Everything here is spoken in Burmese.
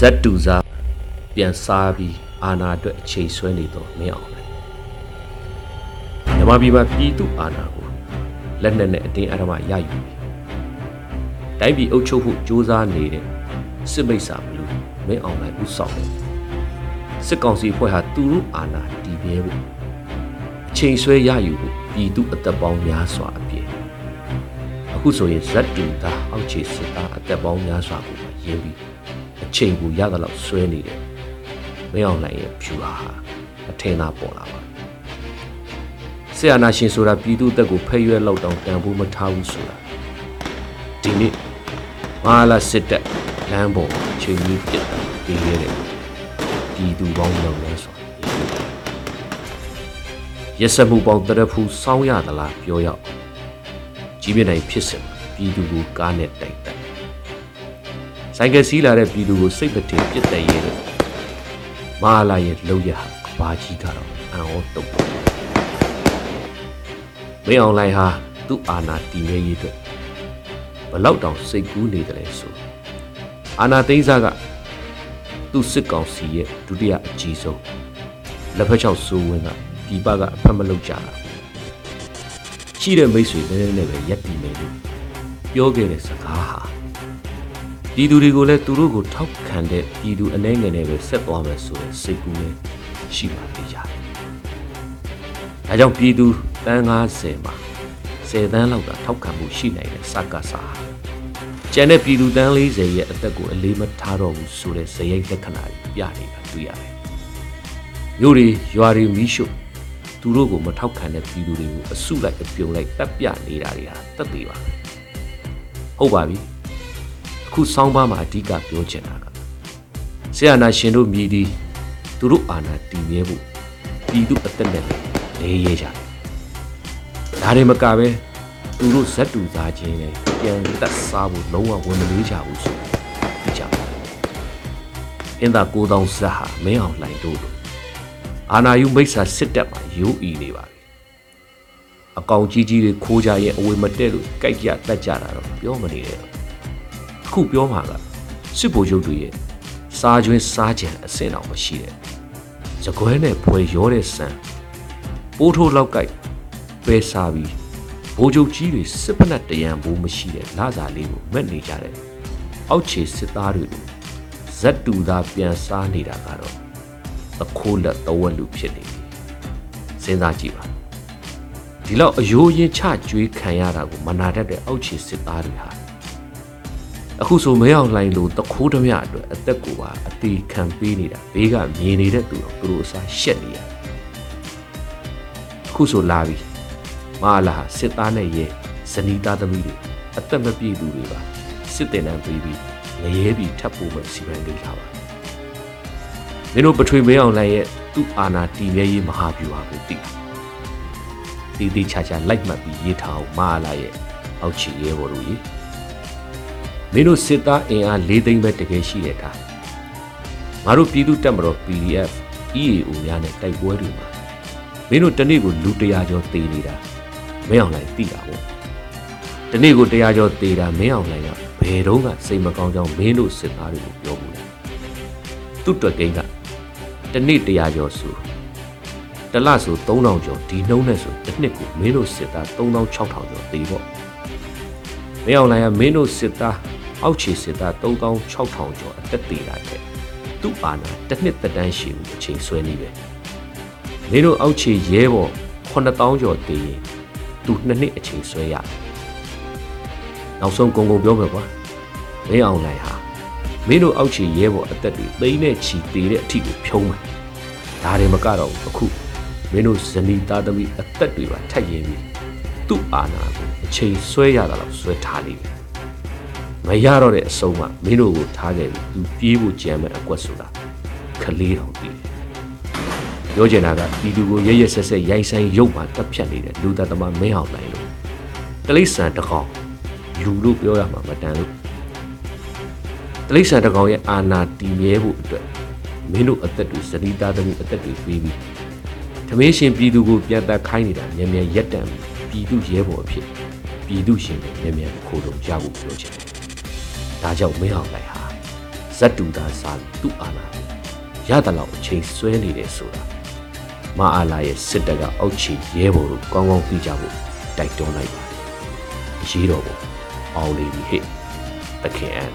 ဇက်တူစားပြန်စားပြီးအာနာအတွက်အချိန်ဆွဲနေတော့မင်းအောင်လိုက်မြမပြည်မှာပြည်သူအာနာကိုလက်နက်နဲ့အတင်းအဓမ္မရယူပြီးတိုင်းပြည်အုပ်ချုပ်ဖို့ကြိုးစားနေတဲ့စစ်မိတ်ဆာဘလူးမင်းအောင်လိုက်ဥဆောင်တယ်စစ်ကောင်စီဖွဲ့ဟာသူတို့အာဏာတည်မြဲဖို့အချိန်ဆွဲရယူဖို့ပြည်သူအသက်ပေါင်းများစွာအပြည့်အခုဆိုရင်ဇက်တူသားအောက်ခြေစစ်သားအသက်ပေါင်းများစွာကိုရင်းပြီး အချိန်ကိုရသလောက်ဆွဲနေတယ်မင်းအောင်လိုက်ရဲ့ဖြူဟာအထင်သာပေါ်လာပါဆရာနာရှင်ဆိုတာပြည်သူအသက်ကိုဖဲ့ရွက်လောက်တောင်တန်ဖိုးမထားဘူးဆိုတာဒီနေ့မာလာစစ်တပ်လမ်းပေါ်ချိန်ကြီးပြစ်တာပြီးခဲ့တယ်ပြည်သူပေါင်းလုံးလဲဆိုရက်စက်မှုပေါင်းတရဖူးစောင်းရသလားပြောရောက်ကြီးပြနိုင်ဖြစ်စဉ်ပြည်သူကိုကားနဲ့တိုက်တိုက် ဆိုင်ကယ်စီးလာတဲ့ပြည်သူကိုစိတ်မတင်ပြစ်တဲ့ရဲတယ်မာလာရဲ့လုံရဟာကဘာကြီးကတော့အံ့ဩတုန်မင်းအောင်လိုင်းဟာသူ့အာဏာတည်မြဲရေးအတွက်ဘလောက်တောင်စိတ်ကူးနေတယ်လဲဆိုအာဏာသိမ်းစားကသူ့စစ်ကောင်စီရဲ့ဒုတိယအကြီးဆုံးလက်ဖက်ချောက်စိုးဝင်းကပြည်ပကအဖက်မလုပ်ကြတာရှိတဲ့မိတ်ဆွေတွေနဲ့ပဲရက်တည်နေလို့ပြောခဲ့တဲ့စကားဟာ ပြည်သူတွေကိုလည်းသူတို့ကိုထောက်ခံတဲ့ပြည်သူအနေငယ်နဲ့ပဲဆက်သွားမယ်ဆိုတဲ့စိတ်ကူးနဲ့ရှိပါသေးတယ်။ဒါကြောင့်ပြည်သူတန်း90မှာ10တန်းလောက်ကထောက်ခံမှုရှိနိုင်တဲ့စကားစာကျန်တဲ့ပြည်သူတန်း40ရဲ့အသက်ကိုအလေးမထားတော့ဘူးဆိုတဲ့ဇယိတ်လက္ခဏာတွေပြနေတာတွေ့ရတယ်။မြို့တွေရွာတွေမီးရှို့သူတို့ကိုမထောက်ခံတဲ့ပြည်သူတွေကိုအစုလိုက်အပြုံလိုက်တပ်ပြနေတာတွေဟာတက်သေးပါပဲ။ဟုတ်ပါပြီ။အ ခုဆောင်းပါးမှာအဓိကပြောချင်တာကဆရာနာရှင်တို့မြည်ဒီသူတို့အာဏာတည်မြဲဖို့ပြည်သူအသက်နဲ့လေးရဲကြတယ်။ဒါတွေမကပဲသူတို့ဇက်တူသားချင်းနဲ့ပြန်တက်စားဖို့လုံးဝဝင်မလေးကြဘူးဆိုသိကြပါအင်းသာကိုတောင်ဇက်ဟာမင်းအောင်လှိုင်တို့လိုအာနာယုမိတ်ဆာစစ်တပ်မှာရိုးအီနေပါပြီအကောင်ကြီးကြီးတွေခိုးကြရဲ့အဝေမတက်လို့ကြိုက်ကြတက်ကြတာတော့ပြောမနေနဲ့ အခုပြောမှာကစစ်ဗိုလ်ချုပ်တွေရဲ့စားကျွင်းစားကြံအစင်အောင်မရှိတဲ့ဇကွဲနဲ့ဖွဲရောတဲ့ဆန်ပိုးထိုးလောက်ကြိုက်ပဲစားပြီးဘိုးချုပ်ကြီးတွေစစ်ပနတ်တရံဘိုးမရှိတဲ့လာစာလေးကိုမက်နေကြတဲ့အောက်ခြေစစ်သားတွေကိုဇက်တူသားပြန်စားနေတာကတော့သခိုးလက်တဝက်လူဖြစ်နေပြီစဉ်းစားကြည့်ပါဒီလောက်အယိုးရင်ချကြွေးခံရတာကိုမနာတတ်တဲ့အောက်ခြေစစ်သားတွေဟာ အခုဆိုမဲအောင်လိုင်းလို့တခိုးဓမြအတွက်အသက်ကိုပါအသေးခံပေးနေတာဘေးကမြင်နေတဲ့သူတော့သူတို့အစားရှက်နေရတယ်အခုဆိုလာပြီမာလာစစ်သားနဲ့ရဲဇနီးသားသမီးတွေအသက်မပြည့်သူတွေပါစစ်တင်တန်းပြီးပြီးငရဲပြီးထပ်ဖို့ပဲစီမံကိန်းထားပါမင်းတို့ပထွေမင်းအောင်လိုင်းရဲ့သူ့အာဏာတည်မြဲရေးမဟာဗျူဟာကိုသိတည်တည်ချာချာလိုက်မှတ်ပြီးရေးထားအောင်မာလာရဲ့အောက်ချီရဲဘော်တို့ကြီး မင်းတို့စစ်သားအင်အား၄သိန်းပဲတကယ်ရှိတဲ့အခါငါတို့ပြည်သူတပ်မတော် PDF EAO များနဲ့တိုက်ပွဲတွေမှာမင်းတို့တနေ့ကိုလူတရာကျော်သေနေတာမင်းအောင်လိုက်သိတာပေါ့တနေ့ကိုတရားကျော်သေတာမင်းအောင်လိုက်ကဘယ်တော့မှစိတ်မကောင်းကြောင်းမင်းတို့စစ်သားတွေကိုပြောဘူးလေသူ့တွက်ကိန်းကတနေ့တရားကျော်ဆိုတလဆို3000ကျော်ဒီနှုံးနဲ့ဆိုတစ်နှစ်ကိုမင်းတို့စစ်သား3600ကျော်သေပေါ့မင်းအောင်လိုက်ကမင်းတို့စစ်သား အောက်ခြေစစ်သား3600ကျော်အသက်သေတာတဲ့သူ့အာဏာတစ်နှစ်သက်တမ်းရှိဘူးအချိန်ဆွဲနေပဲမင်းတို့အောက်ခြေရဲဘော်9000ကျော်သေရင်သူနှစ်နှစ်အချိန်ဆွဲရနောက်ဆုံးကုံကုံပြောမယ်ကွာမင်းအောင်လိုက်ဟာမင်းတို့အောက်ခြေရဲဘော်အသက်တွေသိန်းနဲ့ချီတေတဲ့အထိကိုဖြုံးမယ်ဒါတွေမကတော့အခုမင်းတို့ဇနီးသားသမီးအသက်တွေပါထက်ရင်ပြီးသူ့အာဏာကိုအချိန်ဆွဲရတာတော့ဆွဲထားလိမ့်မယ် မရတော့တဲ့အဆုံးကမင်းတို့ကိုထားခဲ့ပြီးသူပြေးဖို့ကြမ်းမဲ့အကွက်ဆိုတာခလေးတော်တည်ပြောချင်တာကဒီလူကိုရရဆက်ဆက်ရိုက်ဆိုင်ရုပ်မှတက်ဖြတ်နေတဲ့လူသားသမားမင်းအောင်နိုင်လို့တလိษံတကောင်လူလို့ပြောရမှာမတန်လို့တလိษံတကောင်ရဲ့အာနာတည်မြဲဖို့အတွက်မင်းတို့အသက်တွေစတိသားသမီးအသက်တွေပေးပြီးသမင်းရှင်ပြည်သူကိုပြန်တက်ခိုင်းနေတာမြန်မြန်ရက်တံပြည်သူရဲဘော်အဖြစ်ပြည်သူရှင်တွေမြန်မြန်ခိုးတော့ကြဖို့ပြောချင်တယ် ဒါကြောင့်မင်းအောင်လိုက်ဟာဇတ်တူသာစားပြီးသူ့အာဏာရတလောက်အချိန်ဆွဲနေတယ်ဆိုတာမအားလာရဲ့စစ်တပ်ကအောက်ချီရဲဘော်တို့ကောင်းကောင်းသိကြဖို့တိုက်တွန်းလိုက်ပါတယ်။ရေးတော်ပုံအောင်နေပြီဟဲ့တခင်အန်